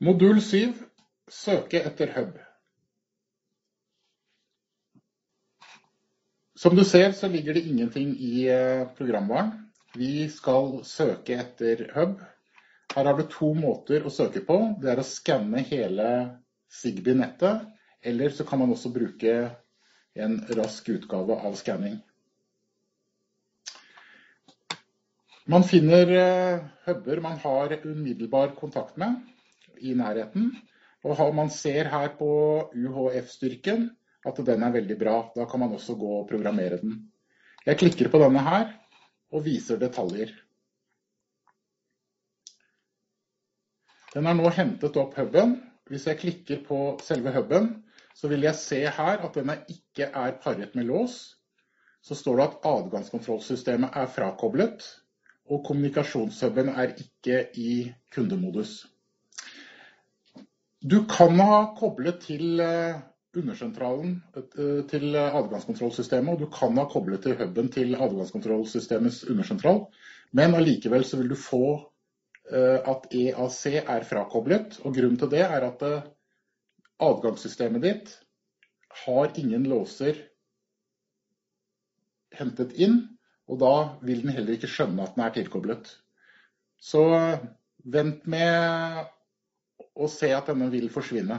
Modul 7 Søke etter hub. Som du ser så ligger det ingenting i eh, programvaren. Vi skal søke etter hub. Her har du to måter å søke på. Det er å skanne hele Sigby-nettet, eller så kan man også bruke en rask utgave av skanning. Man finner eh, huber man har umiddelbar kontakt med i nærheten. Og man ser her på UHF-styrken at den er veldig bra. Da kan man også gå og programmere den. Jeg klikker på denne her og viser detaljer. Den har nå hentet opp huben. Hvis jeg klikker på selve huben, så vil jeg se her at den ikke er paret med lås. Så står det at adgangskontrollsystemet er frakoblet, og kommunikasjonshuben er ikke i kundemodus. Du kan ha koblet til eh, undersentralen eh, til adgangskontrollsystemet, og du kan ha koblet til huben til adgangskontrollsystemets undersentral, men allikevel så vil du få eh, at EAC er frakoblet. og Grunnen til det er at adgangssystemet ditt har ingen låser hentet inn, og da vil den heller ikke skjønne at den er tilkoblet. Så vent med å se at denne vil forsvinne.